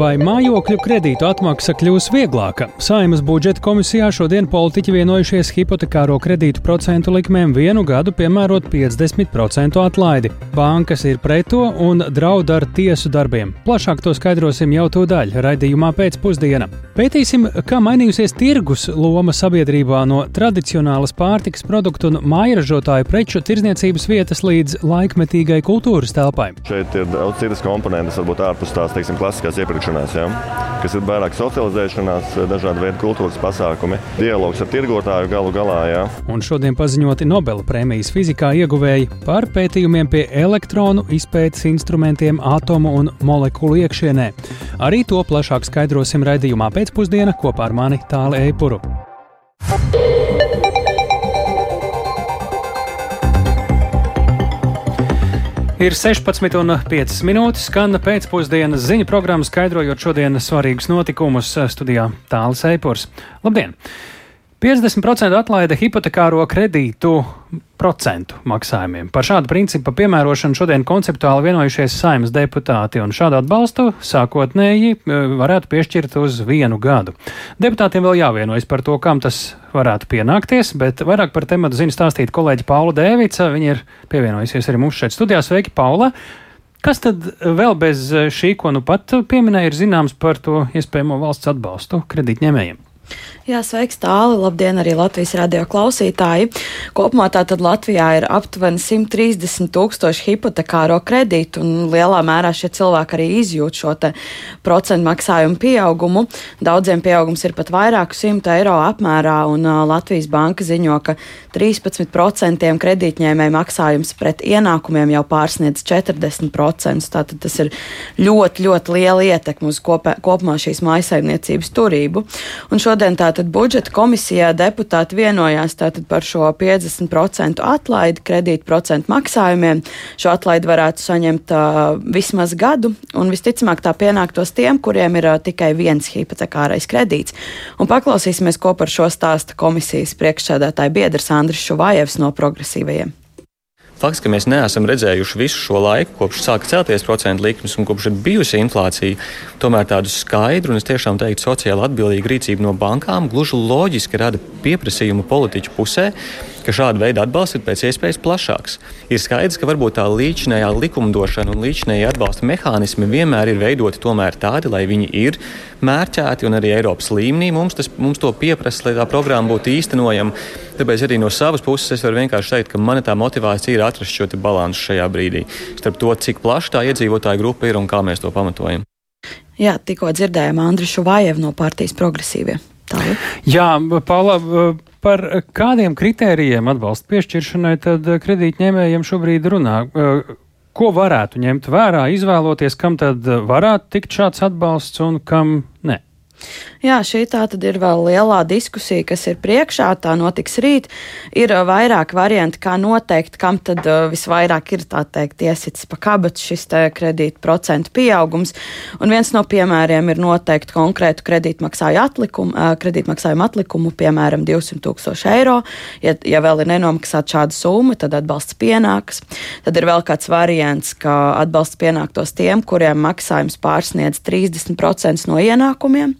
Vai mājokļu kredītu atmaksa kļūs vieglāka? Saimas budžeta komisijā šodien politiķi vienojušies hipotekāro kredītu procentu likmēm vienu gadu piemērot 50% atlaidi. Bankas ir pret to un draud ar tiesu darbiem. Plašāk to skaidrosim jau to daļu raidījumā pēcpusdiena. Pētīsim, kā mainījusies tirgus loma sabiedrībā no tradicionālas pārtikas produktu un mājražotāju preču tirzniecības vietas līdz laikmetīgai kultūras telpai. Šeit ir daudz citas komponentes, varbūt ārpus tās teiksim, klasiskās iepirkšanās, ja? kas ir vairāk socializēšanās, dažādi veidi kultūras pasākumi, dialogs ar tirgotāju galu galā. Ja? Un šodien paziņoti Nobela prēmijas fizikā ieguvēji par pētījumiem pie elektronu izpētes instrumentiem atomu un molekulu iekšienē. Arī to plašāk skaidrosim raidījumā pēcpusdienā kopā ar mani Tāli Eipuru. Ir 16,5 minūtes, skan pēcpusdienas ziņu programma, skaidrojot šodienas svarīgus notikumus studijā Tāls Eipors. Labdien! 50% atlaide hipotekāro kredītu procentu maksājumiem. Par šādu principu piemērošanu šodien konceptuāli vienojušies saimnes deputāti, un šādu atbalstu sākotnēji e, varētu piešķirt uz vienu gadu. Deputātiem vēl jāvienojas par to, kam tas varētu pienākties, bet vairāk par tematu zina stāstīt kolēģi Paula Dēvica. Viņa ir pievienojusies arī mums šeit studijā. Sveiki, Paula! Kas tad vēl bez šī, ko nu pat pieminēja, ir zināms par to iespējamo valsts atbalstu kredītņēmējiem? Jā, sveiks, tāli. Labdien, arī Latvijas radio klausītāji. Kopumā tātad Latvijā ir aptuveni 130 tūkstoši hipotekāro kredītu, un lielā mērā šie cilvēki arī izjūt šo procentu maksājumu pieaugumu. Daudziem pieaugums ir pat vairāku simtu eiro apmērā, un Latvijas banka ziņo, ka 13% kredītņēmēju maksājums pret ienākumiem jau pārsniedz 40%. Tātad tas ir ļoti, ļoti liela ietekme uz kopē, kopumā šīs maisaimniecības turību. Un šodien tātad budžeta komisijā deputāti vienojās tātad par šo 50% atlaidi kredītu procentu maksājumiem. Šo atlaidi varētu saņemt uh, vismaz gadu, un visticamāk tā pienāktos tiem, kuriem ir uh, tikai viens hipotekārais kredīts. Un paklausīsimies, ko par šo stāsta komisijas priekšsēdētāja biedrs Andris Šuvājevs no progresīvajiem. Fakts, ka mēs neesam redzējuši visu šo laiku, kopš sāka celties procentu likmes un kopš ir bijusi inflācija, tomēr tādu skaidru un es tiešām teiktu sociāli atbildīgu rīcību no bankām gluži loģiski rada pieprasījumu politiķu pusē, ka šāda veida atbalsts ir pēc iespējas plašāks. Ir skaidrs, ka varbūt tā līdzinējā likumdošana un līdzinējie atbalsta mehānismi vienmēr ir veidoti tomēr tādi, lai viņi ir mērķēti un arī Eiropas līmenī mums, tas, mums to pieprasa, lai tā programma būtu īstenojama. Tāpēc arī no savas puses es varu vienkārši teikt, ka mana tā motivācija ir atrast šo balansu šajā brīdī starp to, cik plaša tā iedzīvotāja grupa ir un kā mēs to pamatojam. Jā, tikko dzirdējām Andrišu Vajevu no partijas progresīvie. Tālāk. Jā, Paula, par kādiem kritērijiem atbalsta piešķiršanai tad kredītņēmējiem šobrīd runā? Ko varētu ņemt vērā, izvēloties, kam tad varētu tikt šāds atbalsts un kam ne? Jā, šī tā tad ir vēl lielā diskusija, kas ir priekšā. Tā notiks rīt. Ir vairāk varianti, kā noteikt, kam tad visvairāk ir tā teikt iesits pa kabatu šis kredīta procentu pieaugums. Un viens no piemēriem ir noteikt konkrētu kredītmaksāju atlikumu, kredītmaksājumu atlikumu, piemēram, 200 tūkstoši eiro. Ja, ja vēl ir nenomaksāta šāda summa, tad atbalsts pienāks. Tad ir vēl kāds variants, ka atbalsts pienāktos tiem, kuriem maksājums pārsniedz 30% no ienākumiem.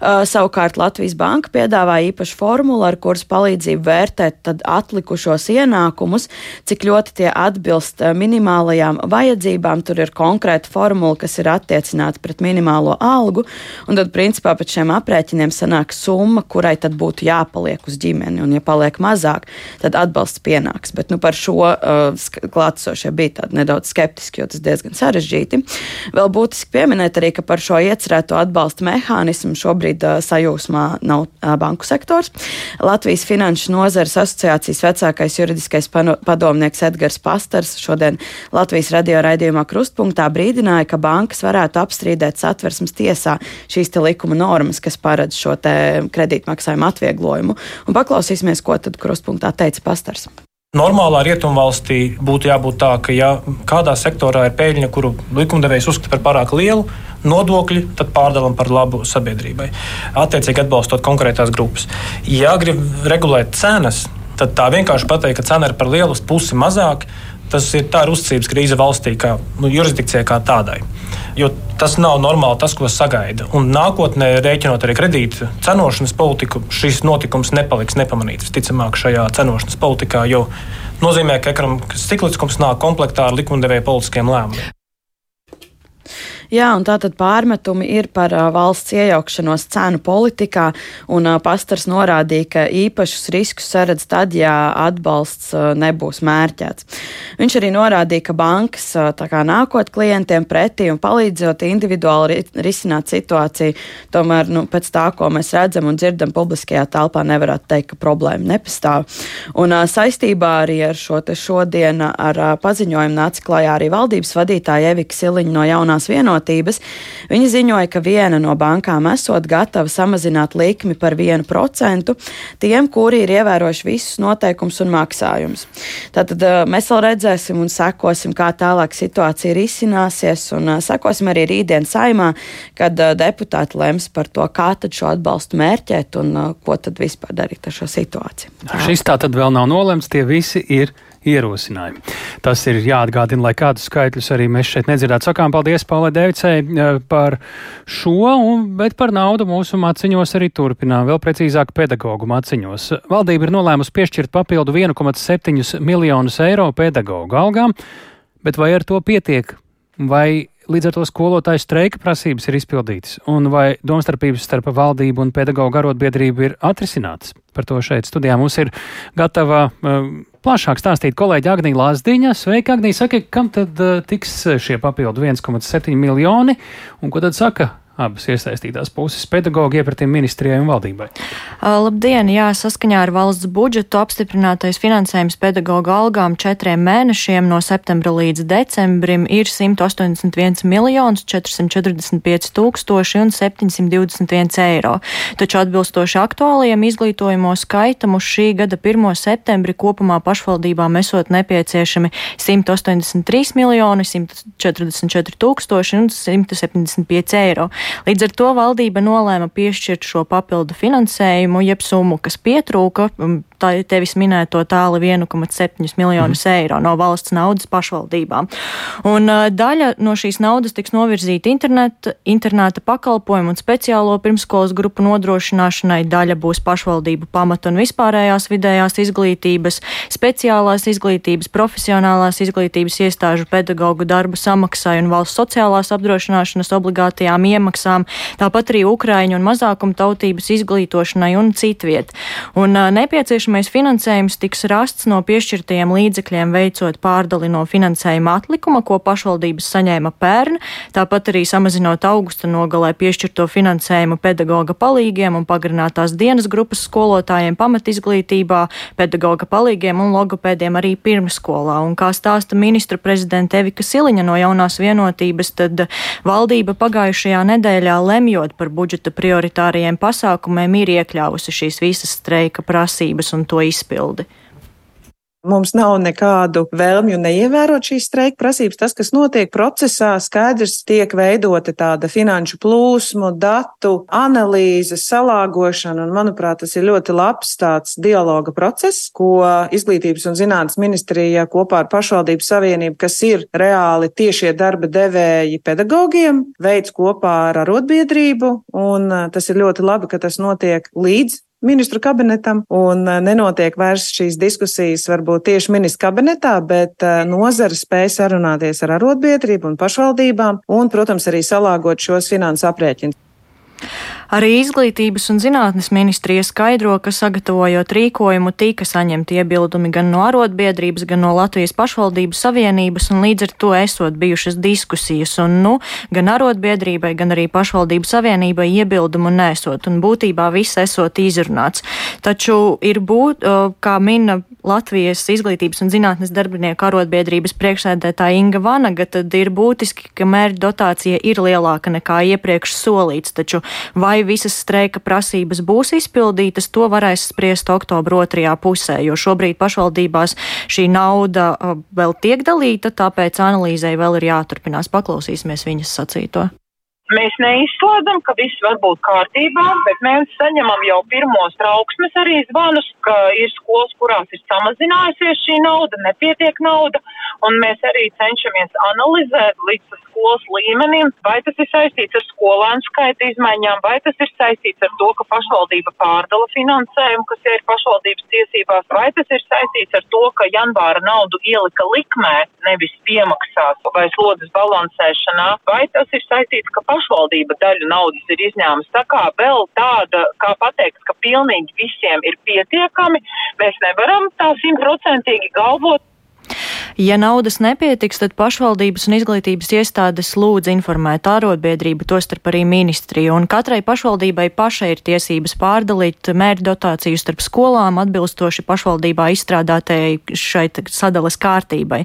savukārt Latvijas Banka piedāvā īpašu formulu, ar kuras palīdzību vērtēt atlikušos ienākumus, cik ļoti tie atbilst uh, minimālajām vajadzībām. Tur ir konkrēta formula, kas ir attiecināta pret minimālo algu, un tad principā pēc šiem aprēķiniem sanāk summa, kurai tad būtu jāpaliek uz ģimeni, un ja paliek mazāk, tad atbalsts pienāks. Bet nu, par šo uh, klātesošie bija tādi nedaudz skeptiski, jo tas diezgan sarežģīti. Vēl būtiski pieminēt arī, ka par šo iecerēto atbalsta mehānismu šobrīd šobrīd sajūsmā nav banku sektors. Latvijas Finanšu nozares asociācijas vecākais juridiskais padomnieks Edgars Pastars šodien Latvijas radio raidījumā Krustpunktā brīdināja, ka bankas varētu apstrīdēt satversmes tiesā šīs likuma normas, kas paredz šo kredītmaksājumu atvieglojumu. Un paklausīsimies, ko tad Krustpunktā teica Pastars. Normālā rietumvalstī būtu jābūt tā, ka, ja kādā sektorā ir peļņa, kuru likumdevējs uzskata par pārāk lielu, nodokļi tad pārdalām par labu sabiedrībai. Attiecīgi atbalstot konkrētās grupas. Ja grib regulēt cenas, tad tā vienkārši pateikt, ka cena ir par lielu, pusi mazāk. tas ir tā ir uzticības krīze valstī, kā nu, jurisdikcijai kā tādai. Jo tas nav normāli tas, ko sagaida. Un nākotnē, rēķinot arī kredītu cenošanas politiku, šis notikums nepaliks nepamanīts. Visticamāk, šajā cenošanas politikā jau nozīmē, ka ekonomikas cikliskums nāk komplektā ar likumdevēja politiskiem lēmumiem. Jā, un tātad pārmetumi ir par valsts iejaukšanos cenu politikā, un pastars norādīja, ka īpašus riskus saredz tad, ja atbalsts nebūs mērķēts. Viņš arī norādīja, ka bankas kā nākot klientiem pretī un palīdzot individuāli ri risināt situāciju, tomēr nu, pēc tā, ko mēs redzam un dzirdam publiskajā telpā, nevarētu teikt, ka problēma nepastāv. Un saistībā arī ar šo šodien ar paziņojumu nāca klajā arī valdības vadītāja Evika Siliņa no jaunās vienotības vienotības. Viņi ziņoja, ka viena no bankām esot gatava samazināt likmi par 1% tiem, kuri ir ievērojuši visus noteikumus un maksājumus. Tātad mēs vēl redzēsim un sekosim, kā tālāk situācija risināsies, un sekosim arī rītdien saimā, kad deputāti lems par to, kā tad šo atbalstu mērķēt un ko tad vispār darīt ar šo situāciju. Šis tā tad vēl nav nolemts, tie visi ir ierosinājumi. Tas ir jāatgādina, lai kādus skaitļus arī mēs šeit nedzirdētu. Sakām paldies Paulai Devicei eh, par šo, un, bet par naudu mūsu maciņos arī turpinām, vēl precīzāk pedagoģu maciņos. Valdība ir nolēmusi piešķirt papildu 1,7 miljonus eiro pedagoģu algām, bet vai ar to pietiek? Vai līdz ar to skolotāju streika prasības ir izpildītas, un vai domstarpības starp valdību un pedagoģu arotbiedrību ir atrisinātas. Par to šeit studijā mums ir gatava uh, plašāk stāstīt kolēģi Agnija Lāsdiņa. Sveika, Agnija, saka, kam tad uh, tiks šie papildu 1,7 miljoni, un ko tad saka abas iesaistītās puses - pedagoģi iepratīm ministrijai un valdībai. Labdien! Jā, saskaņā ar valsts budžetu apstiprinātais finansējums pedagoģa algām četriem mēnešiem no septembra līdz decembrim ir 181 miljonus 445 tūkstoši un 721 eiro. Taču atbilstoši aktuālajiem izglītojamo skaitam uz šī gada 1. septembri kopumā pašvaldībām esot nepieciešami 183 miljoni 144 tūkstoši un 175 eiro. Līdz ar to valdība nolēma piešķirt šo papildu finansējumu, jeb summu, kas pietrūka um, tā tevis minēto tālu 1,7 miljonus mm. eiro no valsts naudas pašvaldībām. Un uh, daļa no šīs naudas tiks novirzīta interneta, interneta pakalpojumu un speciālo pirmskolas grupu nodrošināšanai, daļa būs pašvaldību pamata un vispārējās vidējās izglītības, speciālās izglītības, profesionālās izglītības iestāžu pedagoģu darba samaksai un valsts sociālās apdrošināšanas obligātajām iemaksām, tāpat arī Ukraiņu un mazākumu tautības izglītošanai un citviet. Un nepieciešamais finansējums tiks rasts no piešķirtajiem līdzekļiem veicot pārdali no finansējuma atlikuma, ko pašvaldības saņēma pērn, tāpat arī samazinot augusta nogalē piešķirto finansējumu pedagoga palīgiem un pagarinātās dienas grupas skolotājiem pamatizglītībā, pedagoga palīgiem un logopēdiem arī pirmskolā. Un kā stāsta ministra prezidenta Evika Siliņa no jaunās vienotības, tad valdība pagājušajā nedēļā lemjot par budžeta prioritārajiem pasākumiem ir iekļāvusi šīs visas streika prasības un to izpildi. Mums nav nekādu vēlmju neievērot šīs streika prasības. Tas, kas notiek procesā, skaidrs tiek veidota tāda finanšu plūsmu, datu analīze, salāgošana, un, manuprāt, tas ir ļoti labs tāds dialoga process, ko Izglītības un zinātnes ministrija kopā ar pašvaldību savienību, kas ir reāli tiešie darba devēji pedagogiem, veids kopā ar arotbiedrību, un tas ir ļoti labi, ka tas notiek līdz ministru kabinetam, un eh, nenotiek vairs šīs diskusijas varbūt tieši ministru kabinetā, bet eh, nozara spēj sarunāties ar arotbiedrību un pašvaldībām, un, protams, arī salāgot šos finansu aprēķinus. Arī izglītības un zinātnes ministrija skaidro, ka sagatavojot rīkojumu tika saņemti iebildumi gan no arotbiedrības, gan no Latvijas pašvaldību savienības, un līdz ar to esot bijušas diskusijas, un nu, gan arotbiedrībai, gan arī pašvaldību savienībai iebildumu nesot, un būtībā viss esot izrunāts. Taču ir būt, kā mina Latvijas izglītības un zinātnes darbinieku arotbiedrības priekšsēdētāja Inga Vanaga, tad ir būtiski, ka mērķa dotācija ir lielāka nekā iepriekš solīts, taču vai visas streika prasības būs izpildītas, to varēs spriest oktobra otrajā pusē, jo šobrīd pašvaldībās šī nauda vēl tiek dalīta, tāpēc analīzei vēl ir jāturpinās. Paklausīsimies viņas sacīto. Mēs neizslēdzam, ka viss var būt kārtībā, bet mēs saņemam jau pirmos trauksmes arī zvanus, ka ir skolas, kurās ir samazinājusies šī nauda, nepietiek nauda, un mēs arī cenšamies analizēt līdz skolas līmenim, vai tas ir saistīts ar skolēnu skaita izmaiņām, vai tas ir saistīts ar to, ka pašvaldība pārdala finansējumu, kas ir pašvaldības tiesībās, vai tas ir saistīts ar to, ka janvāra naudu ielika likmē, nevis piemaksās vai slodzes balansēšanā, vai tas ir saistīts, ka pašvaldība daļu naudas ir izņēmusi. Tā kā vēl tāda, kā pateikt, ka pilnīgi visiem ir pietiekami, mēs nevaram tā simtprocentīgi galvot. Ja naudas nepietiks, tad pašvaldības un izglītības iestādes lūdz informēt ārotbiedrību, tostarp arī ministriju, un katrai pašvaldībai pašai ir tiesības pārdalīt mērķu dotāciju starp skolām atbilstoši pašvaldībā izstrādātajai šai sadales kārtībai.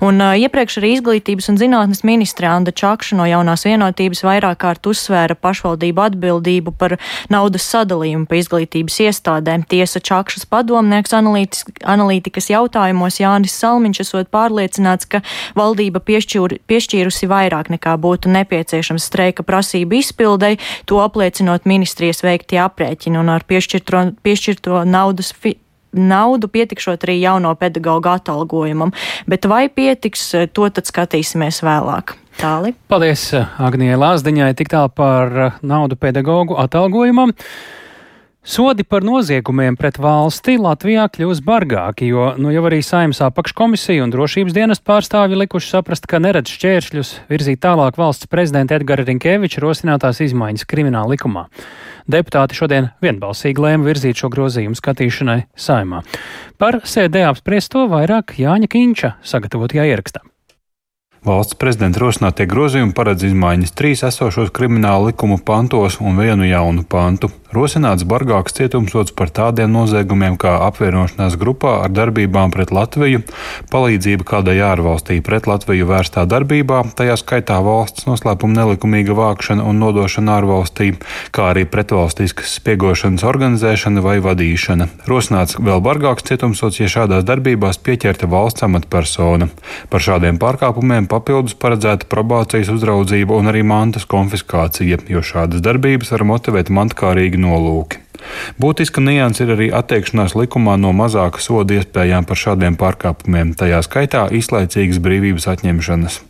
Un uh, iepriekš arī izglītības un zinātnes ministra Anda Čakša no jaunās vienotības vairāk kārt uzsvēra pašvaldību atbildību par naudas sadalījumu pa izglītības iestādēm. Tiesa Čakšas padomnieks analītikas jautājumos Jānis Salmiņš esot pārliecināts, ka valdība piešķir, piešķīrusi vairāk nekā būtu nepieciešams streika prasību izpildei, to apliecinot ministrijas veiktie aprēķini un ar piešķirto, piešķirto naudas. Naudu pietikšot arī jauno pedagoģu atalgojumam, bet vai pietiks, to tad skatīsimies vēlāk. Tāli. Paldies Agnijai Lāsdiņai tik tālu par naudu pedagoģu atalgojumam. Sodi par noziegumiem pret valsti Latvijā kļūs bargāki, jo nu jau arī saimnes apakškomisija un drošības dienas pārstāvji likuši saprast, ka neredz šķēršļus virzīt tālāk valsts prezidenta Edgara Rinkēviča rosinātās izmaiņas krimināla likumā. Deputāti šodien vienbalsīgi lēma virzīt šo grozījumu skatīšanai saimā. Par sēdē apspriesto vairāk Jāņa Kīņša sagatavotajā ierakstā. Valsts prezidenta rosinātie grozījumi paredz izmaiņas trīs esošos krimināla likumu pantos un vienu jaunu pantu. Rosināts bargāks cietumsots par tādiem noziegumiem kā apvienošanās grupā ar darbībām pret Latviju, palīdzība kādai ārvalstī pret Latviju vērstā darbībā, tajā skaitā valsts noslēpuma nelikumīga vākšana un nodošana ārvalstī, kā arī pretvalstiskas spiegošanas organizēšana vai vadīšana. Rosināts vēl bargāks cietumsots, ja šādās darbībās pieķerta valsts amatpersona. Par šādiem pārkāpumiem papildus paredzēta probācijas uzraudzība un arī mantas konfiskācija, jo šādas darbības var motivēt mantkārīgi nolūki. Būtiska nianses ir arī atteikšanās likumā no mazāka soda iespējām par šādiem pārkāpumiem, tajā skaitā izlaicīgas brīvības atņemšanas.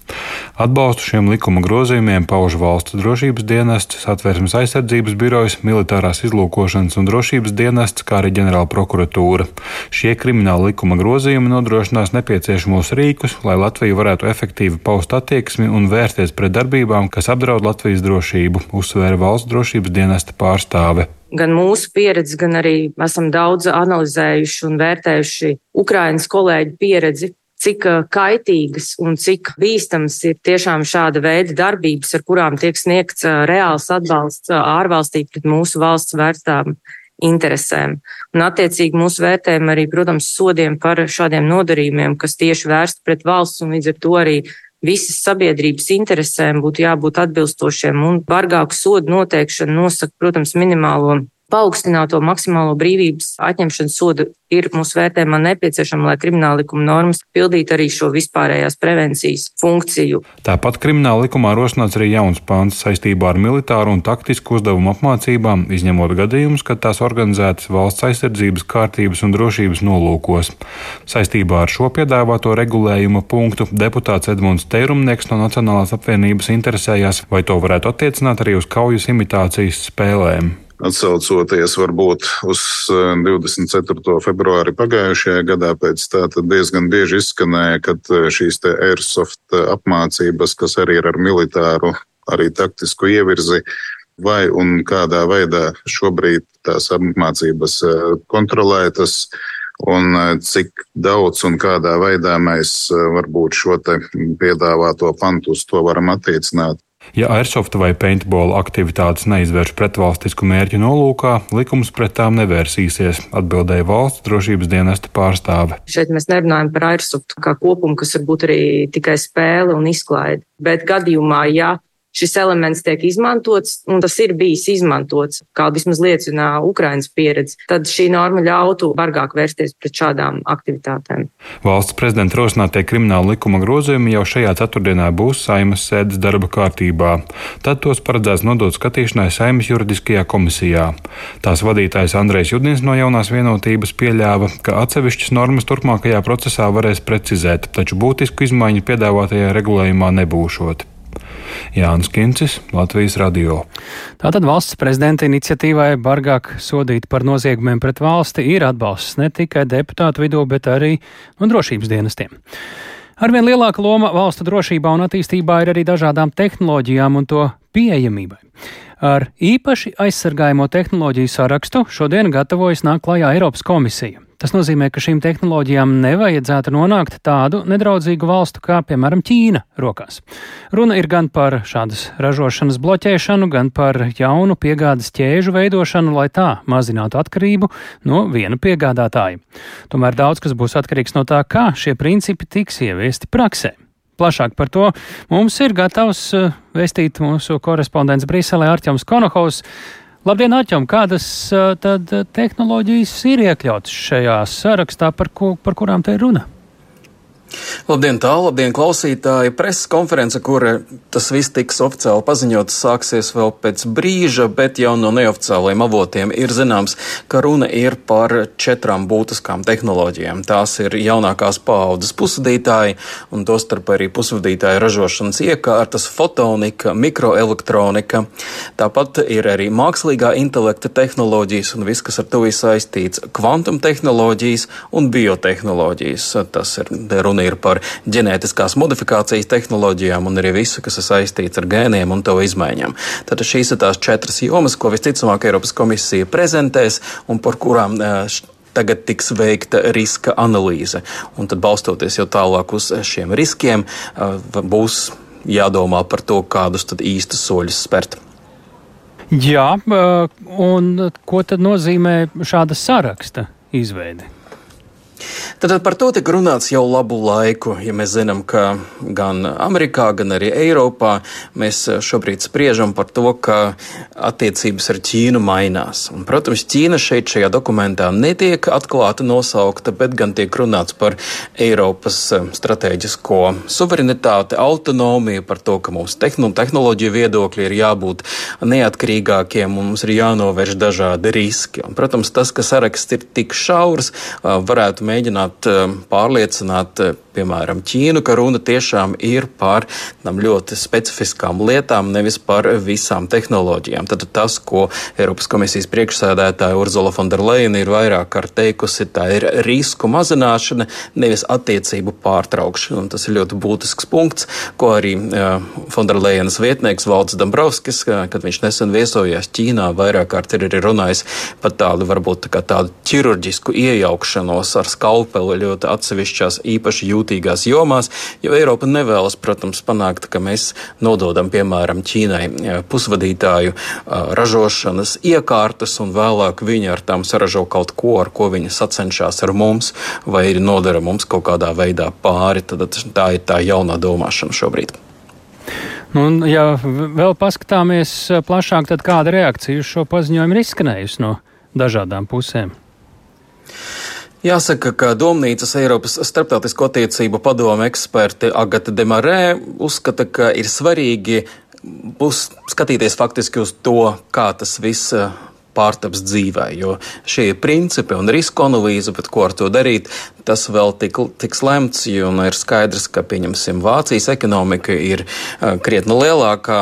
Atbalstu šiem likuma grozījumiem pauž valsts drošības dienests, satversmes aizsardzības birojas, militārās izlūkošanas un drošības dienests, kā arī ģenerāla prokuratūra. Šie krimināla likuma grozījumi nodrošinās nepieciešamos rīkus, lai Latvija varētu efektīvi paust attieksmi un vērsties pret darbībām, kas apdraud Latvijas drošību, uzsvēra valsts drošības dienesta pārstāve gan mūsu pieredzi, gan arī esam daudz analizējuši un vērtējuši Ukraiņas kolēģu pieredzi, cik kaitīgas un cik bīstams ir tiešām šāda veida darbības, ar kurām tiek sniegts reāls atbalsts ārvalstī pret mūsu valsts vērtām interesēm. Un, attiecīgi, mūsu vērtējumi arī, protams, sodiem par šādiem nodarījumiem, kas tieši vērsti pret valsts un līdz ar to arī visas sabiedrības interesēm būtu jābūt atbilstošiem, un bargāku sodu noteikšana nosaka, protams, minimālo paaugstināto maksimālo brīvības atņemšanas sodu ir mūsu vērtējumā nepieciešama, lai krimināla likuma normas pildītu arī šo vispārējās prevencijas funkciju. Tāpat krimināla likumā rosināts arī jauns pāns saistībā ar militāru un taktisku uzdevumu apmācībām, izņemot gadījumus, kad tās organizētas valsts aizsardzības, kārtības un drošības nolūkos. Saistībā ar šo piedāvāto regulējuma punktu deputāts Edmunds Teirumnieks no Nacionālās apvienības interesējās, vai to varētu attiecināt arī uz kaujas imitācijas spēlēm atsaucoties varbūt uz 24. Eh, februāri pagājušajā gadā, pēc tā diezgan bieži izskanēja, ka eh, šīs airsoft apmācības, kas arī ir ar militāru, arī taktisku ievirzi, vai un kādā veidā šobrīd tās apmācības eh, kontrolētas. Un cik daudz un kādā veidā mēs varbūt šo piedāvāto pantu uz to varam attiecināt. Ja airsoft vai paintball aktivitātes neizvērš pretvalstisku mērķu nolūkā, likums pret tām nevērsīsies, atbildēja valsts drošības dienesta pārstāve. Šeit mēs nerunājam par airsoft kā kopumu, kas var būt arī tikai spēle un izklaide. Bet gadījumā, ja šis elements tiek izmantots, un tas ir bijis izmantots, kā vismaz liecina Ukrainas pieredze, tad šī norma ļautu bargāk vērsties pret šādām aktivitātēm. Valsts prezidenta rosinātie krimināla likuma grozījumi jau šajā ceturtdienā būs saimas sēdes darba kārtībā. Tad tos paredzēts nodot skatīšanai saimas juridiskajā komisijā. Tās vadītājs Andrejs Judins no jaunās vienotības pieļāva, ka atsevišķas normas turpmākajā procesā varēs precizēt, taču būtisku izmaiņu piedāvātajā regulējumā nebūšot. Jānis Kincis, Latvijas radio. Tātad valsts prezidenta iniciatīvai bargāk sodīt par noziegumiem pret valsti ir atbalsts ne tikai deputātu vidū, bet arī no drošības dienestiem. Arvien lielāka loma valstu drošībā un attīstībā ir arī dažādām tehnoloģijām un to pieejamībai. Ar īpaši aizsargājamo tehnoloģiju sarakstu šodien gatavojas nāk klajā Eiropas komisija. Tas nozīmē, ka šīm tehnoloģijām nevajadzētu nonākt tādu nedraudzīgu valstu kā, piemēram, Ķīna rokās. Runa ir gan par šādas ražošanas bloķēšanu, gan par jaunu piegādes ķēžu veidošanu, lai tā mazinātu atkarību no viena piegādātāja. Tomēr daudz kas būs atkarīgs no tā, kā šie principi tiks ieviesti praksē. Plašāk par to mums ir gatavs eh, vēstīt mūsu korespondents Briselē Arķems Konohovs. Labdien, Aķam! Kādas tad tehnoloģijas ir iekļautas šajā sarakstā, par, ko, par kurām te ir runa? Labdien, tālu, labdien, klausītāji! Preses konference, kur tas viss tiks oficiāli paziņots, sāksies vēl pēc brīža, bet jau no neoficiālajiem avotiem ir zināms, ka runa ir par četrām būtiskām tehnoloģijām. Tās ir jaunākās paaudzes pusvadītāji, un tostarp arī pusvadītāju ražošanas iekārtas, fotonika, mikroelektronika. Tāpat ir arī mākslīgā intelekta tehnoloģijas un viss, kas ar to ir saistīts - kvantum tehnoloģijas un biotehnoloģijas. Tas ir runa runa ir par ģenētiskās modifikācijas tehnoloģijām un arī visu, kas ir saistīts ar gēniem un to izmaiņām. Tad šīs ir tās četras jomas, ko visticamāk Eiropas komisija prezentēs un par kurām tagad tiks veikta riska analīze. Un tad balstoties jau tālāk uz šiem riskiem, būs jādomā par to, kādus tad īstus soļus spērt. Jā, un ko tad nozīmē šāda saraksta izveide? Tad par to tika runāts jau labu laiku. Ja mēs zinām, ka gan Amerikā, gan arī Eiropā mēs šobrīd spriežam par to, ka attiecības ar Ķīnu mainās. Un, protams, Ķīna šeit šajā dokumentā netiek atklāti nosaukta, bet gan tiek runāts par Eiropas eh, strateģisko suverenitāti, autonomiju, par to, ka mūsu tehnoloģiju viedokļi ir jābūt neatkarīgākiem un mums ir jānovērš dažādi riski. Un, protams, tas, ka saraksts ir tik šaurs, eh, varētu mēģināt eh, pārliecināt, eh, piemēram, Ķīnu, ka runa tiešām ir par ļoti specifiskām lietām, nevis par visām tehnoloģijām. Tad tas, ko Eiropas komisijas priekšsēdētāja Urzula Fonderleina ir vairāk kārt teikusi, tā ir risku mazināšana, nevis attiecību pārtraukšana. Un tas ir ļoti būtisks punkts, ko arī Fonderleinas vietnieks Valds Dombrovskis, kad viņš nesen viesojās Ķīnā, vairāk kārt ir arī runājis par tādu varbūt tā tādu ķirurģisku iejaukšanos ar skalpeli ļoti atsevišķās īpaši jūtīgās jomās, jo Eiropa nevēlas, protams, panākt, ka mēs nododam, piemēram, Ķīnai e, pusvadītāju e, ražošanas iekārtas un vēlāk viņi ar tām saražo kaut ko, ar ko viņi sacenšas ar mums vai ir nodara mums kaut kādā veidā pāri. Tad tā ir tā jaunā domāšana šobrīd. Nu, ja vēl paskatāmies plašāk, tad kāda reakcija uz šo paziņojumu ir izskanējusi no dažādām pusēm? Jāsaka, ka Domnīcas Eiropas starptautisko attiecību padome eksperti Agata Demarē uzskata, ka ir svarīgi būs skatīties faktiski uz to, kā tas viss pārtaps dzīvē. Jo šie ir principi un risku analīze, bet ko ar to darīt, tas vēl tik, tiks lemts. Un ir skaidrs, ka pieņemsim Vācijas ekonomika ir krietni lielākā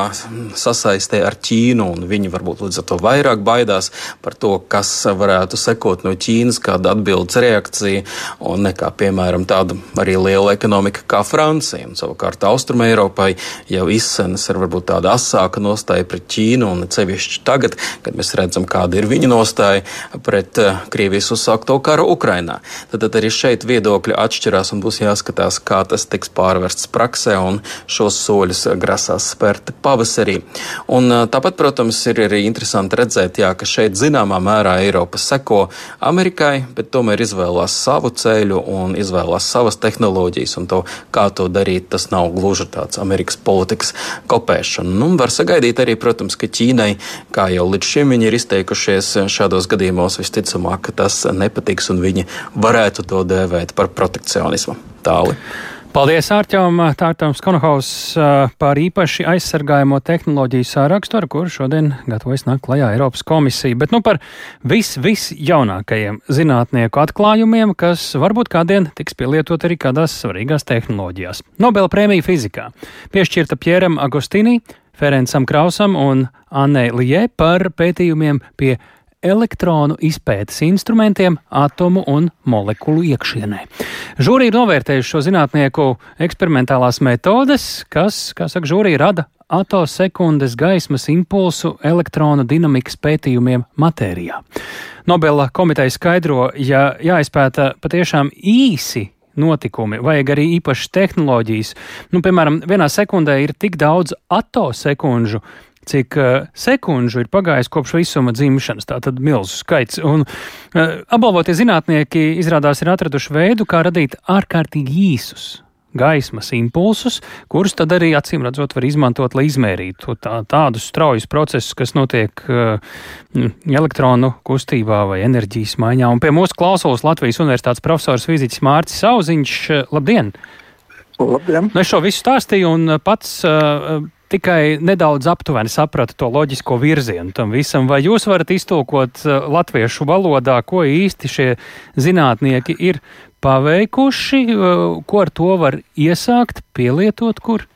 sasaistē ar Ķīnu, un viņi varbūt līdz ar to vairāk baidās par to, kas varētu sekot no Ķīnas, kāda atbildes reakcija, un nekā, piemēram, tāda arī liela ekonomika kā Francija. Un, savukārt Austrum Eiropai jau izsenas ir varbūt tāda asāka nostāja pret Ķīnu, un cevišķi tagad, kad mēs redzam, kā kāda ir viņa nostāja pret Krievijas uzsākto karu Ukrainā. Tad, tad arī šeit viedokļi atšķirās un būs jāskatās, kā tas tiks pārvests praksē un šos soļus grasās spērt pavasarī. Un, tāpat, protams, ir arī interesanti redzēt, jā, ka šeit zināmā mērā Eiropa seko Amerikai, bet tomēr izvēlās savu ceļu un izvēlās savas tehnoloģijas. Un to, kā to darīt, tas nav gluži tāds Amerikas politikas kopēšana. Nu, var sagaidīt arī, protams, ka Ķīnai, kā jau līdz šim viņi ir izteikušies šādos gadījumos, visticamāk, tas nepatiks un viņi varētu to dēvēt par protekcionismu. Tāli. Paldies Ārķam Tārtams Konohaus par īpaši aizsargājamo tehnoloģiju sārakstu, ar kuru šodien gatavojas nākt klajā Eiropas komisija. Bet nu par vis, vis jaunākajiem zinātnieku atklājumiem, kas varbūt kādien tiks pielietot arī kādās svarīgās tehnoloģijās. Nobela prēmija fizikā piešķirta Pjeram Agostīnī, Ferencam Krausam un Annei Lijē par pētījumiem pie elektronu izpētes instrumentiem atomu un molekulu iekšienē. Žūrija ir novērtējuši šo zinātnieku eksperimentālās metodes, kas, kā saka, žūrija rada atosekundes gaismas impulsu elektronu dinamikas pētījumiem matērijā. Nobela komiteja skaidro, ja jāizpēta patiešām īsi notikumi, vajag arī īpašas tehnoloģijas. Nu, piemēram, vienā sekundē ir tik daudz atosekundžu, cik uh, sekundžu ir pagājis kopš visuma dzimšanas. Tā tad milzu skaits. Un uh, apbalvotie zinātnieki izrādās ir atraduši veidu, kā radīt ārkārtīgi īsus gaismas impulsus, kurus tad arī acīm redzot var izmantot, lai izmērītu tā, tādus straujus procesus, kas notiek uh, elektronu kustībā vai enerģijas maiņā. Un pie mūsu klausulas Latvijas Universitātes profesors fiziķis Mārcis Sauziņš. Labdien! Labdien! Nu, es šo visu stāstīju un pats uh, tikai nedaudz aptuveni sapratu to loģisko virzienu tam visam. Vai jūs varat iztulkot uh, latviešu valodā, ko īsti šie zinātnieki ir paveikuši, uh, ko ar to var iesākt, pielietot kur?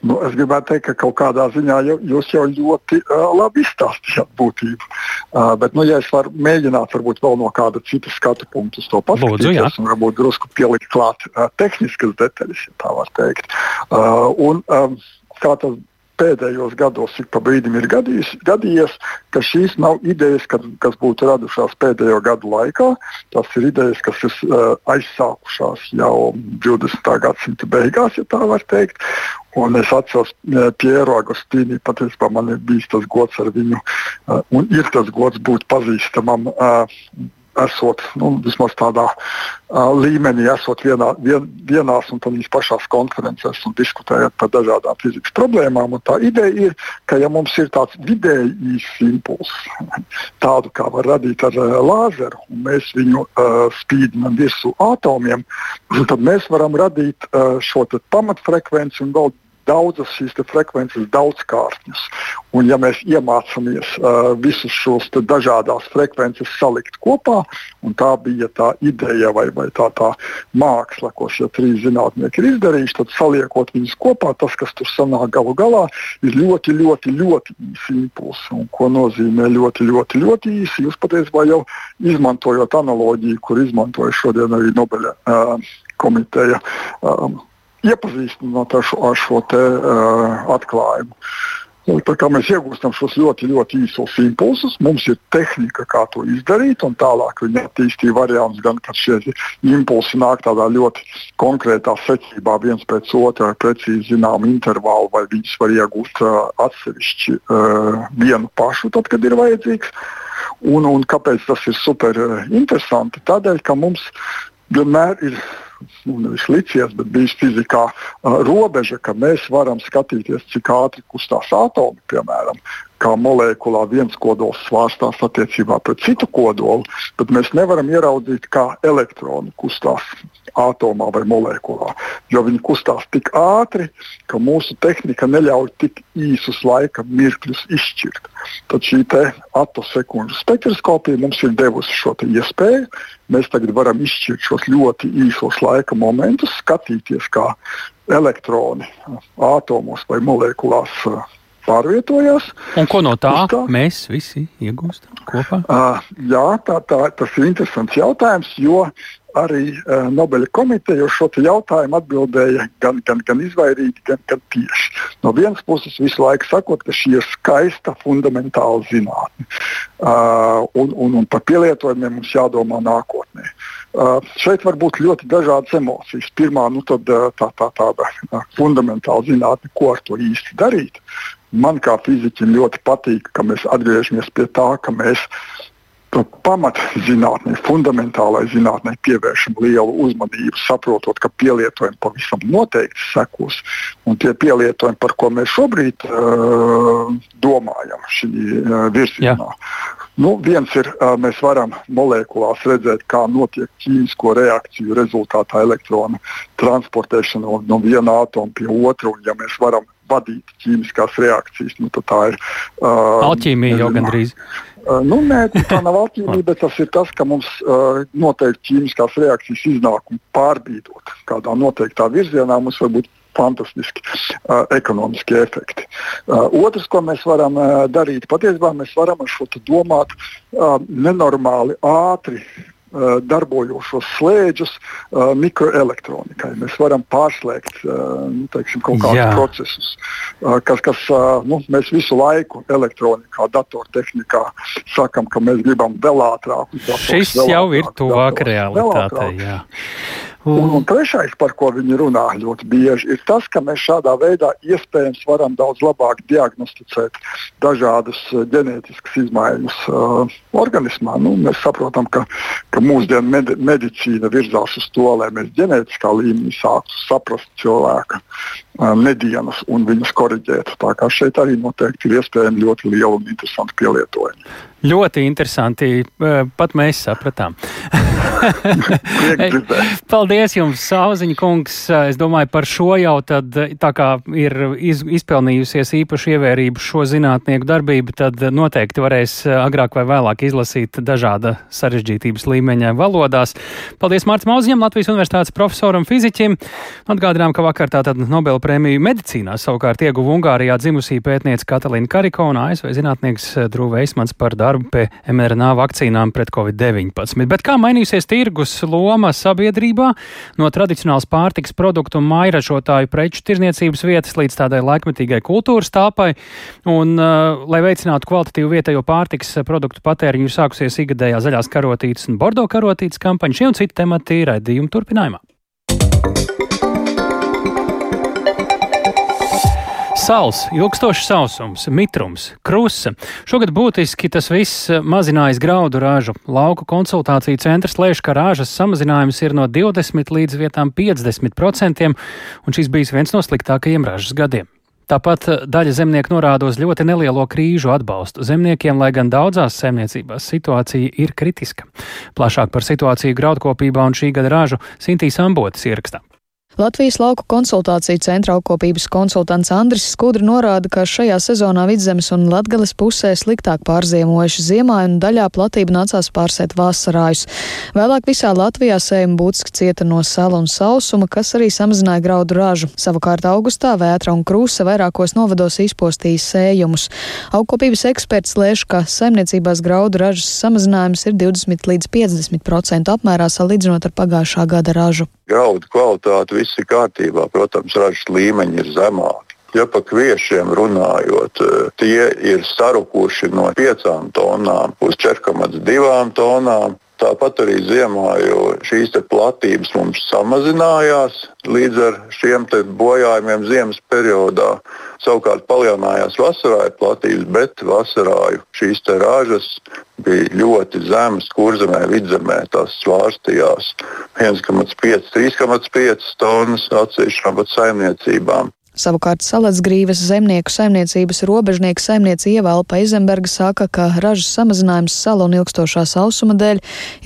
Nu, es gribētu teikt, ka kaut kādā ziņā jūs jau ļoti uh, labi izstāstījāt būtību. Uh, bet, nu, ja es varu mēģināt, varbūt vēl no kāda cita skatu punkta to paskatīties, un varbūt drusku pielikt klāt uh, tehniskas detaļas, ja tā var teikt. Uh, un, um, kā tas pēdējos gados ik pa brīdim ir gadījis, gadījies, ka šīs nav idejas, kad, kas būtu radušās pēdējo gadu laikā. Tas ir idejas, kas ir uh, aizsākušās jau 20. gadsimta beigās, ja tā var teikt. Un es atceros uh, Pieru Agustīnu, patiesībā man ir bijis tas gods ar viņu, uh, un ir tas gods būt pazīstamam. Uh, esot nu, vismaz tādā uh, līmenī, esot vienā, vien, vienās un tādās pašās konferencēs un diskutējot par dažādām fizikas problēmām. Un tā ideja ir, ka ja mums ir tāds vidēji īsts impulss, tādu kā var radīt ar uh, lāzeru, un mēs viņu uh, spīdinām virsū atomiem, tad mēs varam radīt uh, šo pamatfrekvenci un vēl daudzas šīs frekvences daudzkārtnes. Un, ja mēs iemācāmies uh, visus šos dažādas frekvences salikt kopā, un tā bija tā ideja vai, vai tā, tā māksla, ko šie trīs zinātnieki ir izdarījuši, tad saliekot viņus kopā, tas, kas tur sanāk galu galā, ir ļoti, ļoti, ļoti īsi impulsi. Un, ko nozīmē ļoti, ļoti, ļoti īsi? Jūs patiesībā jau izmantojot analoģiju, kur izmantoja šodien arī Nobeļa uh, komiteja. Um, iepazīstināt ar šo, ar šo te, uh, atklājumu. Tā kā mēs iegūstam šos ļoti, ļoti īsos impulsus, mums ir tehnika, kā to izdarīt, un tālāk viņi attīstīja variantus, gan kad šie impulsi nāk tādā ļoti konkrētā secībā, viens pēc otra, ar precīzi zināmu intervālu, vai viņus var iegūt uh, atsevišķi uh, vienu pašu, tad, kad ir vajadzīgs. Un, un kāpēc tas ir super interesanti? Tādēļ, ka mums vienmēr ir nu, nevis licies, bet bijis fizikā robeža, ka mēs varam skatīties, cik ātri kustās atomi, piemēram, kā molekulā viens kodols svārstās attiecībā pret citu kodolu, bet mēs nevaram ieraudzīt, kā elektroni kustās atomā vai molekulā. Jo viņi kustās tik ātri, ka mūsu tehnika neļauj tik īsus laika mirkļus izšķirt. Tad šī atosekundžu spektroskopija mums ir devusi šo iespēju. Mēs tagad varam izšķirt šos ļoti īsos laika momentus, skatīties, kā elektroni atomos vai molekulās pārvietojās. Un ko no tā, tā mēs visi iegūstam kopā? Uh, jā, tā, tā, tas ir interesants jautājums, jo arī uh, Nobeļa komiteja uz šo jautājumu atbildēja gan, gan, gan izvairīgi, gan, gan tieši. No vienas puses, visu laiku sakot, ka šī ir skaista, fundamentāla zinātne. Uh, un, un, un par pielietojumiem mums jādomā nākotnē. Uh, šeit var būt ļoti dažādas emocijas. Pirmā, nu, tad, tā, tā, tāda uh, fundamentāla zinātne, ko ar to īsti darīt. Man kā fiziķim ļoti patīk, ka mēs atgriežamies pie tā, ka mēs pamatzinātnē, fundamentālai zinātnē pievēršam lielu uzmanību, saprotot, ka pielietojumi pavisam noteikti sekos. Un tie pielietojumi, par ko mēs šobrīd uh, domājam, šī uh, virzienā. Nu, viens ir, uh, mēs varam molekulās redzēt, kā notiek ķīmisko reakciju rezultātā elektronu transportēšana no, no viena atoma pie otra. Un, ja mēs varam vadīt ķīmiskās reakcijas, nu, tā ir. Uh, Alķīmija jau gandrīz. Uh, nu, nē, tā nav atšķirība, bet tas ir tas, ka mums uh, noteikti ķīmiskās reakcijas iznākumu pārbīdot kādā noteiktā virzienā. Mums var būt fantastiski uh, ekonomiski efekti. Uh, otrs, ko mēs varam uh, darīt, patiesībā mēs varam ar šo domāt uh, nenormāli ātri darbojošos slēdžus uh, mikroelektronikai. Mēs varam pārslēgt uh, nu, teiksim, kaut kādus Jā. procesus, uh, kas, kas uh, nu, mēs visu laiku elektronikā, datortehnikā sakam, ka mēs gribam vēl ātrāk. Šis jau ir tuvāk realitātei. Un, un trešais, par ko viņi runā ļoti bieži, ir tas, ka mēs šādā veidā iespējams varam daudz labāk diagnosticēt dažādas uh, ģenētiskas izmaiņas uh, organismā. Nu, mēs saprotam, ka, ka mūsdienu med medicīna virzās uz to, lai mēs ģenētiskā līmenī sāktu saprast cilvēka uh, medienas un viņas korģētu. Tā kā šeit arī noteikti ir iespējami ļoti liela un interesanta pielietojuma. Ļoti interesanti. Pat mēs sapratām. Paldies jums, Sauziņa kungs. Es domāju, par šo jau tad, tā kā ir iz, izpelnījusies īpaši ievērību šo zinātnieku darbību, tad noteikti varēs agrāk vai vēlāk izlasīt dažāda sarežģītības līmeņa valodās. Paldies Mārts Mauziņam, Latvijas Universitātes profesoram fiziķim. Atgādinām, ka vakar tātad Nobela prēmiju medicīnā savukārt ieguva Ungārijā dzimusī pētniece Katalīna Karikona, ASV zinātnieks Drūve Eismans par darbu pie mRNA vakcīnām pret covid-19. Bet kā mainīsies tirgus loma sabiedrībā no tradicionāls pārtiks produktu un mairažotāju preču tirzniecības vietas līdz tādai laikmetīgai kultūras tāpai? Un, uh, lai veicinātu kvalitatīvu vietējo pārtiks produktu patēriņu, ir sākusies ikgadējā zaļās karotītes un bordo karotītes kampaņa. Šie un citi temati raidījuma turpinājumā. Sals, ilgstošs sausums, mitrums, krusa. Šogad būtiski tas viss mazinājis graudu rāžu. Lauku konsultāciju centrs lēš, ka rāžas samazinājums ir no 20 līdz vietām 50 procentiem, un šis bijis viens no sliktākajiem ražas gadiem. Tāpat daļa zemnieku norāda uz ļoti nelielo krīžu atbalstu zemniekiem, lai gan daudzās saimniecībās situācija ir kritiska. Plašāk par situāciju graudkopībā un šī gada ražu Sintīs Ambotis ierakstā. Latvijas lauku konsultāciju centra augkopības konsultants Andris Skudri norāda, ka šajā sezonā vidzemes un latgales pusē sliktāk pārziemojuši ziemā un daļā platība nācās pārsēt vasarājus. Vēlāk visā Latvijā sējuma būtiski cieta no sala un sausuma, kas arī samazināja graudu ražu. Savukārt augustā vētra un krūsa vairākos novados izpostīja sējumus. Augkopības eksperts lēš, ka saimniecībās graudu ražas samazinājums ir 20 līdz 50% apmērā salīdzinot ar pagājušā gada ražu. Graudu kvalitāte viss ir kārtībā. Protams, ražas līmeņi ir zemāki. Ja par kviešiem runājot, eh, tie ir sarukuši no 5 tonām uz 4,2 tonām. Tāpat arī ziemā, jo šīs platības mums samazinājās līdz ar šiem bojājumiem ziemas periodā. Savukārt palielinājās vasarāju platības, bet vasarāju šīs rāžas bija ļoti zemas, kurzemē, vidzemē. Tās svārstījās 1,5, 3,5 tonnas atsevišķām pat saimniecībām. Savukārt Salacgrīves zemnieku saimniecības robežnieka saimniece Ievalpa Izemberga saka, ka ražas samazinājums salu un ilgstošā sausuma dēļ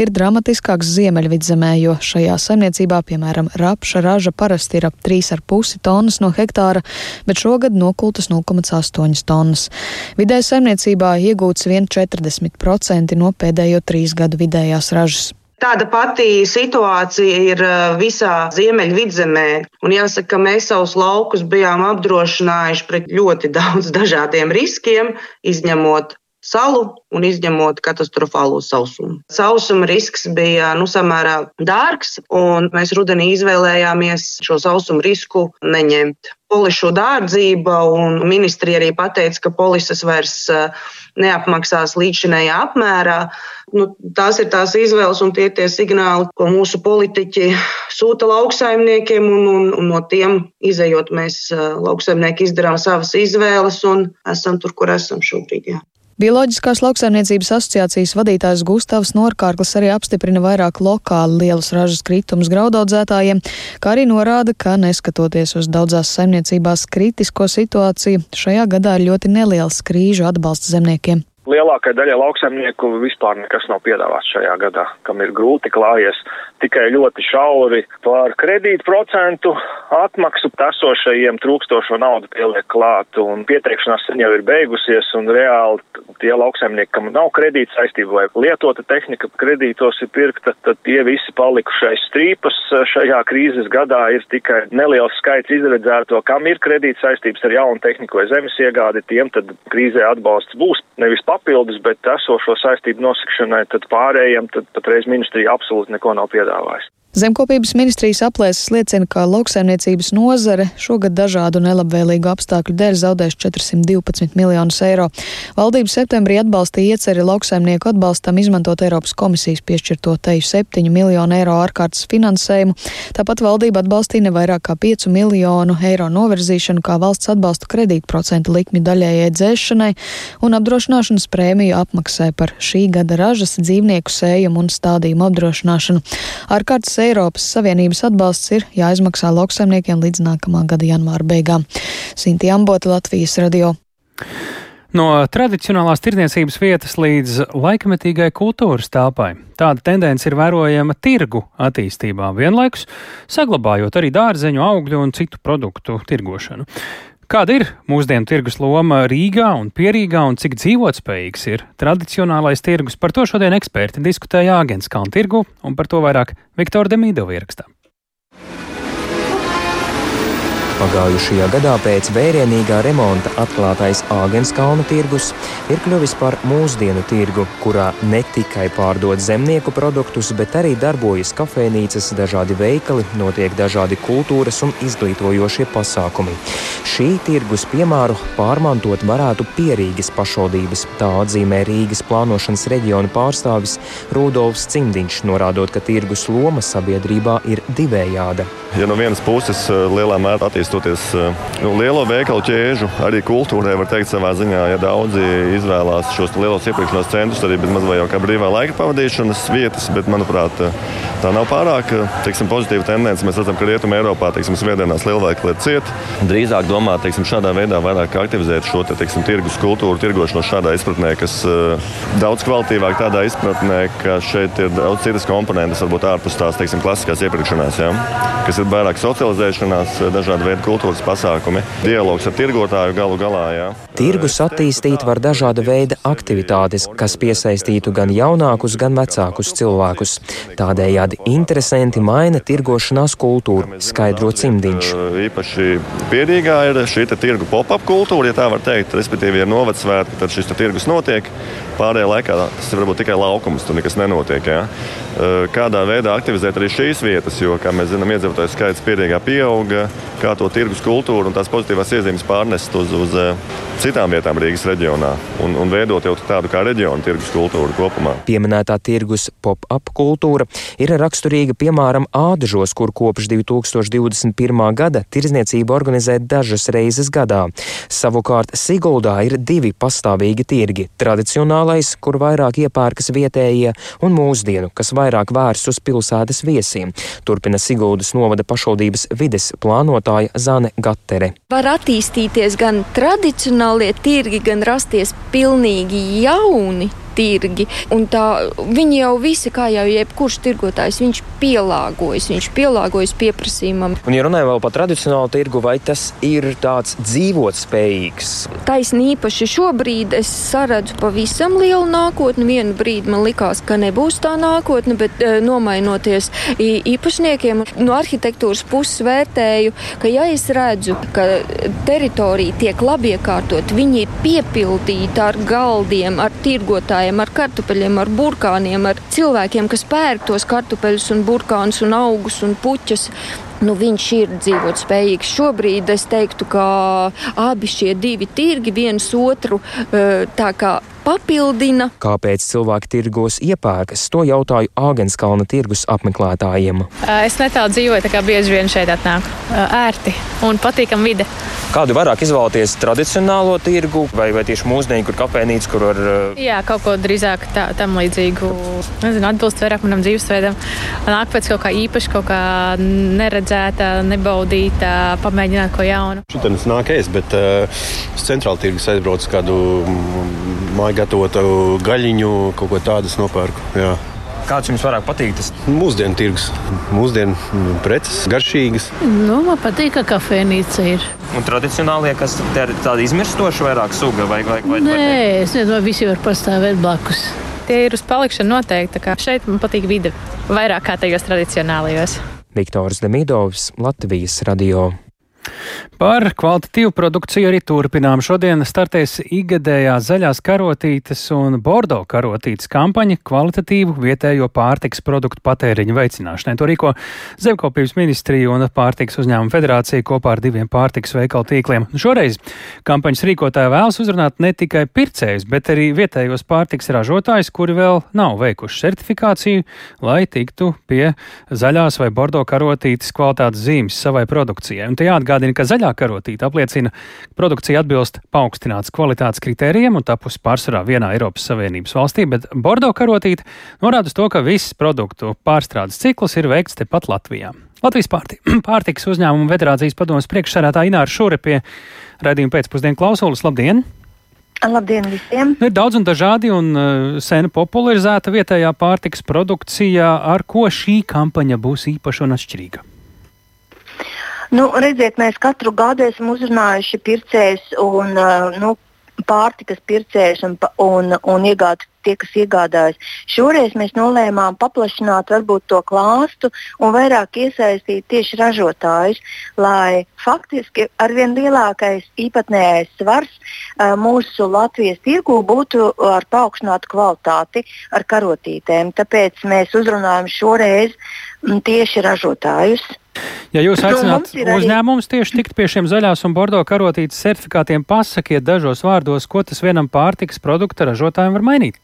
ir dramatiskāks ziemeļvidzemē, jo šajā saimniecībā, piemēram, rapša raža parasti ir ap 3,5 tonnas no hektāra, bet šogad nokultas 0,8 tonnas. Vidēji saimniecībā iegūts 1,40% no pēdējo trīs gadu vidējās ražas. Tāda pati situācija ir visā Ziemeļvidzemē. Un jāsaka, ka mēs savus laukus bijām apdrošinājuši pret ļoti daudz dažādiem riskiem, izņemot salu un izņemot katastrofālo sausumu. Sausuma risks bija nu, samērā dārgs, un mēs rudenī izvēlējāmies šo sausuma risku neņemt. Polišu dārdzība, un ministrija arī pateica, ka polises vairs uh, neapmaksās līdzinējā apmērā. Nu, tās ir tās izvēles un tie tie signāli, ko mūsu politiķi sūta lauksaimniekiem, un, un, un no tiem izējot mēs lauksaimnieki izdarām savas izvēles un esam tur, kur esam šobrīd. Jā. Bioloģiskās lauksaimniecības asociācijas vadītājs Gustavs Norkārklis arī apstiprina vairāk lokāli lielus ražas kritumus graudaudzētājiem, kā arī norāda, ka neskatoties uz daudzās saimniecībās kritisko situāciju, šajā gadā ir ļoti neliels krīžu atbalsts zemniekiem. Lielākai daļai lauksaimnieku vispār nekas nav piedāvāts šajā gadā, kam ir grūti klājies. Tikai ļoti šauri par kredītu procentu atmaksu esošajiem trūkstošo naudu pieliek klāt, un pieteikšanās jau ir beigusies, un reāli tie lauksaimnieki, kam nav kredīta saistība vai lietota tehnika kredītos ir pirkta, tad tie visi palikušais strīpas šajā krīzes gadā ir tikai neliels skaits izredzēto, kam ir kredīta saistības ar jaunu tehniku vai zemes iegādi, tiem tad krīzē atbalsts būs nevis papildus, bet esošo saistību nosakšanai, tad pārējiem tad patreiz ministrija absolūti neko nav piedāvājusi. Zemkopības ministrijas aplēses liecina, ka lauksaimniecības nozare šogad dažādu nelabvēlīgu apstākļu dēļ zaudēs 412 miljonus eiro. Valdība septembrī atbalstīja ieceri lauksaimnieku atbalstam izmantot Eiropas komisijas piešķirto teju 7 miljonu eiro ārkārtas finansējumu. Tāpat valdība atbalstīja ne vairāk kā 5 miljonu eiro novirzīšanu kā valsts atbalstu kredītprocentu likmi daļējai dzēšanai un apdrošināšanas prēmiju apmaksai par šī gada ražas dzīvnieku sējumu un stādījumu apdrošināšanu. Ārkārtas Eiropas Savienības atbalsts ir jāizmaksā lauksaimniekiem līdz nākamā gada janvāra beigām. Sinti Ambota, Latvijas radio. No tradicionālās tirdzniecības vietas līdz laikmetīgai kultūras telpai. Tāda tendence ir vērojama tirgu attīstībā, vienlaikus saglabājot arī dārzeņu, augļu un citu produktu tirgošanu. Kāda ir mūsdienu tirgus loma Rīgā un Pierīgā un cik dzīvotspējīgs ir tradicionālais tirgus? Par to šodien eksperti diskutēja Āgens Kalnu tirgu un par to vairāk Viktora Demīdova ierakstā. Pagājušajā gadā pēc vērienīgā remonta atklātais Āgenskalna tirgus ir kļuvis par mūsdienu tirgu, kurā ne tikai pārdod zemnieku produktus, bet arī darbojas kafejnīcas, dažādi veikali, notiek dažādi kultūras un izglītojošie pasākumi. Šī tirgus piemēru pārmantot varētu Pierīgas pašvaldības, tā atzīmē Rīgas plānošanas reģiona pārstāvis Rudolfs Cimdiņš, norādot, ka tirgus loma sabiedrībā ir divējāda. Ja no vienas puses lielā mērā attīstās attīstoties eh, lielo veikalu ķēžu, arī kultūrai, var teikt, savā ziņā, ja daudzi izvēlās šos lielos iepirkšanās centrus arī bez maz vai jau kā brīvā laika pavadīšanas vietas, bet, manuprāt, eh, tā nav pārāk eh, teiksim, pozitīva tendence. Mēs redzam, ka Rietumē Eiropā teiksim, svētdienās lielveikali ir cieti. Drīzāk domāt teiksim, šādā veidā vairāk aktivizēt šo te, teiksim, tirgus kultūru, tirgošanos šādā izpratnē, kas daudz kvalitīvāk tādā izpratnē, ka šeit ir daudz citas komponentes, varbūt ārpus tās teiksim, klasiskās iepirkšanās, ja? kas ir vairāk socializēšanās, dažādi veidi veidi kultūras pasākumi, dialogs ar tirgotāju galu galā. Jā. Tirgus attīstīt var dažāda veida aktivitātes, kas piesaistītu gan jaunākus, gan vecākus cilvēkus. Tādējādi interesanti maina tirgošanās kultūru, skaidro cimdiņš. Īpaši pierīgā ir šī tirgu pop-up kultūra, ja tā var teikt, respektīvi ir novadsvētki, tad šis tirgus notiek. Pārējā laikā tas ir varbūt tikai laukums, tur nekas nenotiek. Ja? Kādā veidā aktivizēt arī šīs vietas, jo, kā mēs zinām, iedzīvotāju skaits pierīgā pieauga, kā to tirgus kultūru un tās pozitīvās iezīmes pārnest uz, uz citām vietām Rīgas reģionā un, un veidot jau tādu kā reģionu tirgus kultūru kopumā. Pieminētā tirgus pop-up kultūra ir raksturīga piemēram Ādažos, kur kopš 2021. gada tirzniecība organizē dažas reizes gadā. Savukārt Siguldā ir divi pastāvīgi tirgi - tradicionālais, kur vairāk iepērkas vietējie, un mūsdienu, kas vairāk vērsts uz pilsētas viesiem. Turpina Siguldas novada pašvaldības vides plānotāja Zane Gattere. Var attīstīties gan tradicionāli tradicionālie tirgi gan rasties pilnīgi jauni tirgi. Tā, viņi jau visi, kā jau jebkurš tirgotājs, viņš pielāgojas, viņš pielāgojas pieprasījumam. Un, ja runājam vēl par tradicionālu tirgu, vai tas ir tāds dzīvot spējīgs? Taisnība īpaši šobrīd es saredzu pavisam lielu nākotni. Vienu brīdi man likās, ka nebūs tā nākotne, bet e, nomainoties īpašniekiem, no arhitektūras puses vērtēju, ka ja es redzu, ka teritorija tiek labi iekārtot, viņi ir piepildīti ar galdiem, ar tirgotājiem, ar kartupeļiem, ar burkāniem, ar cilvēkiem, kas pērk tos kartupeļus un burkānus un augus un puķas nu, viņš ir dzīvot spējīgs. Šobrīd es teiktu, ka abi šie divi tirgi viens otru eh, tā kā papildina. Kāpēc cilvēki tirgos iepērkas? To jautāju Āgenskalna tirgus apmeklētājiem. Es netālu dzīvoju, tā kā bieži vien šeit atnāku. Ērti un patīkam vide. Kādu vairāk izvēlēties tradicionālo tirgu vai, vai tieši mūsdienu, kur kafejnīca, kur var. Jā, kaut ko drīzāk tā, tam līdzīgu. Nezinu, atbilst vairāk manam dzīvesveidam. Nāk pēc kaut kā īpaša, kaut kā neredzēta, nebaudīta, pamēģināt ko jaunu. Šodien es nāku es, bet uh, uz centrālu tirgus aizbraucu kādu māju gatavotu gaļiņu, kaut ko tādu nopērku. Jā. Kāds jums vairāk patīk? Tas mūsdienu tirgus, mūsdienu preces, garšīgas. Nu, man patīk, ka kafejnīca ir. Un tradicionālie, kas ir tādi izmirstoši, vairāk suga vai, vai, vai Nē, vai es nezinu, vai visi var pastāvēt blakus. Tie ir uz palikšanu noteikti. Šeit man patīk vide vairāk kā tajos tradicionālajos. Viktors Demidovs, Latvijas radio. Par kvalitatīvu produkciju arī turpinām. Šodien startēs ikgadējā zaļās karotītes un bordo karotītes kampaņa kvalitatīvu vietējo pārtiks produktu patēriņu veicināšanai. To rīko Zemkopības ministrija un Pārtiks uzņēmuma federācija kopā ar diviem pārtiks veikalu tīkliem. Šoreiz kampaņas rīkotāja vēlas uzrunāt ne tikai pircējus, bet arī vietējos pārtiks ražotājus, kuri vēl nav veikuši certifikāciju, lai tiktu pie zaļās vai bordo karotītes kvalitātes zīmes savai produkcijai. Un te jāatgādina, ka zaļā karotīte apliecina, ka produkcija atbilst paaugstināts kvalitātes kritērijiem un tapusi pārsvarā vienā Eiropas Savienības valstī, bet Bordo karotīte norāda uz to, ka viss produktu pārstrādes cikls ir veikts tepat Latvijā. Latvijas pārti, pārtikas uzņēmuma federācijas padomas priekšsērētāja Ināra Šure pie raidījuma pēcpusdienu klausulas. Labdien! Labdien visiem! Nu, ir daudz un dažādi un uh, sen popularizēta vietējā pārtikas produkcijā, ar ko šī kampaņa būs īpaša un atšķirīga. Nu, redziet, mēs katru gadu esam uzrunājuši pircējus un uh, nu, pārtikas pircējus un, un, un iegād, tie, kas iegādājas. Šoreiz mēs nolēmām paplašināt varbūt to klāstu un vairāk iesaistīt tieši ražotājus, lai faktiski arvien lielākais īpatnējais svars uh, mūsu Latvijas tirgū būtu ar paaugstinātu kvalitāti, ar karotītēm. Tāpēc mēs uzrunājam šoreiz m, tieši ražotājus. Ja jūs nu, aicināt uzņēmumus tieši tikt pie šiem zaļās un bordo karotītes certifikātiem, pasakiet dažos vārdos, ko tas vienam pārtikas produkta ražotājiem var mainīt.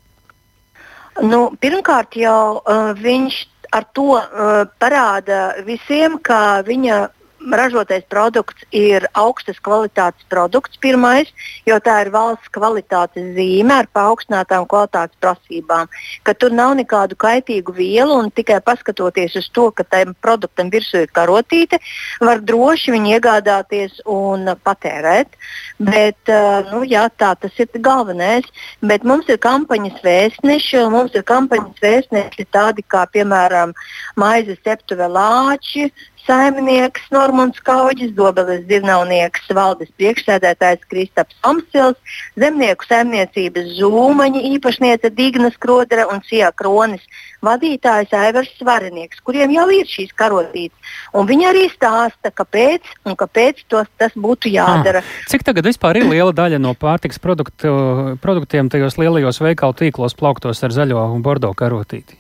Nu, pirmkārt, jau uh, viņš ar to uh, parāda visiem, ka viņa ražotais produkts ir augstas kvalitātes produkts, pirmais, jo tā ir valsts kvalitātes zīme ar paaugstinātām kvalitātes prasībām. Ka tur nav nekādu kaitīgu vielu un tikai paskatoties uz to, ka tam produktam virsū ir karotīte, var droši viņu iegādāties un patērēt. Bet, nu, jā, tā tas ir galvenais. Bet mums ir kampaņas vēstneši, un mums ir kampaņas vēstneši tādi kā, piemēram, maizes ceptuve lāči, saimnieks Normons Kauģis, Dobeles dzīvnieks valdes priekšsēdētājs Kristaps Omsils, zemnieku saimniecības zūmaņa īpašniece Dignas Krodera un Sijā Kronis vadītājs Aivars Svarenieks, kuriem jau ir šīs karotītes. Viņi arī stāsta, kāpēc un kāpēc tos, tas būtu jādara. Ah, cik tagad vispār ir liela daļa no pārtiks produktu, produktiem tajos lielajos veikalu tīklos plauktos ar zaļo un bordo karotīti?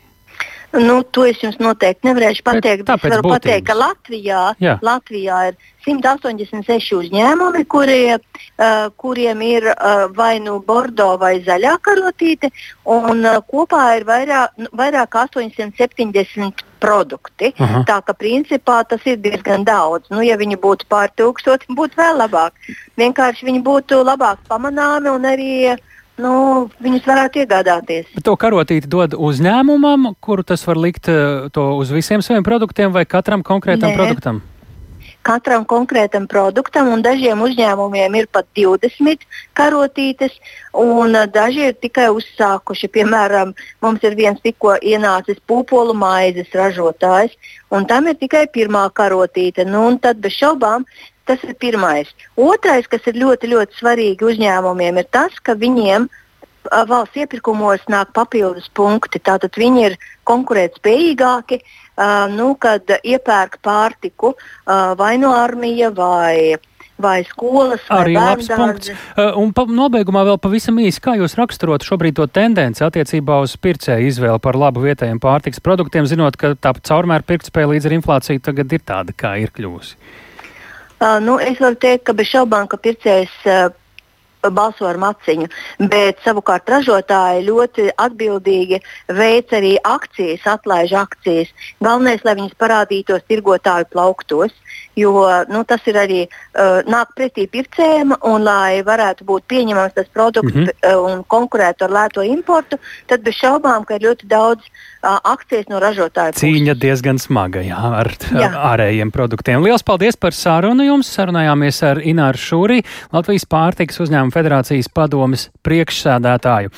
Nu, to es jums noteikti nevarēšu pateikt. Bet es varu būtības. pateikt, ka Latvijā, Jā. Latvijā ir 186 uzņēmumi, kurie, uh, kuriem ir uh, vai nu bordo vai zaļā karotīte, un uh, kopā ir vairāk, nu, vairāk 870 produkti. Aha. Tā ka principā tas ir diezgan daudz. Nu, ja viņi būtu pār tūkstoti, būtu vēl labāk. Vienkārši viņi būtu labāk pamanāmi un arī uh, nu, viņus varētu iegādāties. Bet to karotīti dod uzņēmumam, kuru tas var likt eh, uz visiem saviem produktiem vai katram konkrētam Nē. produktam? katram konkrētam produktam, un dažiem uzņēmumiem ir pat 20 karotītes, un daži ir tikai uzsākuši. Piemēram, mums ir viens tikko ienācis pupolu maizes ražotājs, un tam ir tikai pirmā karotīte. Nu, tad bez šaubām tas ir pirmais. Otrais, kas ir ļoti, ļoti svarīgi uzņēmumiem, ir tas, ka viņiem valsts iepirkumos nāk papildus punkti. Tātad viņi ir konkurētspējīgāki, nu, kad iepērk pārtiku vai no armija vai vai skolas. Arī labs punkts. Un pa, nobeigumā vēl pavisam īsi, kā jūs raksturotu šobrīd to tendenci attiecībā uz pircēju izvēli par labu vietējiem pārtiks produktiem, zinot, ka tā caurmēr pirktspēja līdz ar inflāciju tagad ir tāda, kā ir kļuvusi? Uh, nu, es varu teikt, ka bez šaubām, ka pircējs uh, balso ar maciņu, bet savukārt ražotāji ļoti atbildīgi veic arī akcijas, atlaiž akcijas. Galvenais, lai viņas parādītos tirgotāju plauktos, jo nu, tas ir arī uh, nāk pretī pircējiem, un lai varētu būt pieņemams tas produkts mm -hmm. uh, un konkurēt ar lēto importu, tad bez šaubām, ka ir ļoti daudz uh, akcijas no ražotāju puses. Cīņa diezgan smaga jā, ar jā. ārējiem produktiem. Lielas paldies par sarunu jums! Sarunājāmies ar Ināru Šūri, Latvijas pārtikas uzņēmuma federācijas padomes priekšsādātāju.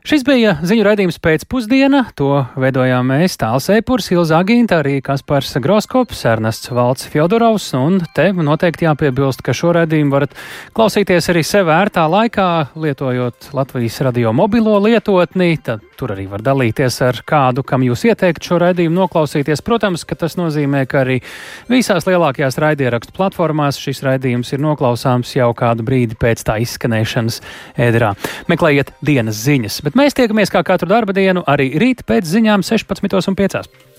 Šis bija ziņu raidījums pēcpusdiena. To veidojām mēs, Tāls Eipurs, Ilza Agīnta, arī Kaspars Groskops, Ernests Valts Fjodorovs, un te noteikti jāpiebilst, ka šo raidījumu varat klausīties arī sev ērtā laikā, lietojot Latvijas radio mobilo lietotni. Tad tur arī var dalīties ar kādu, kam jūs ieteikt šo raidījumu noklausīties. Protams, ka tas nozīmē, ka arī visās lielākajās raidierakstu platformās šis raidījums ir noklausāms jau kādu brīdi pēc tā izskanēšanas ēderā. Meklējiet dienas ziņas! Bet mēs tiekamies kā katru darba dienu arī rīt pēc ziņām 16.5.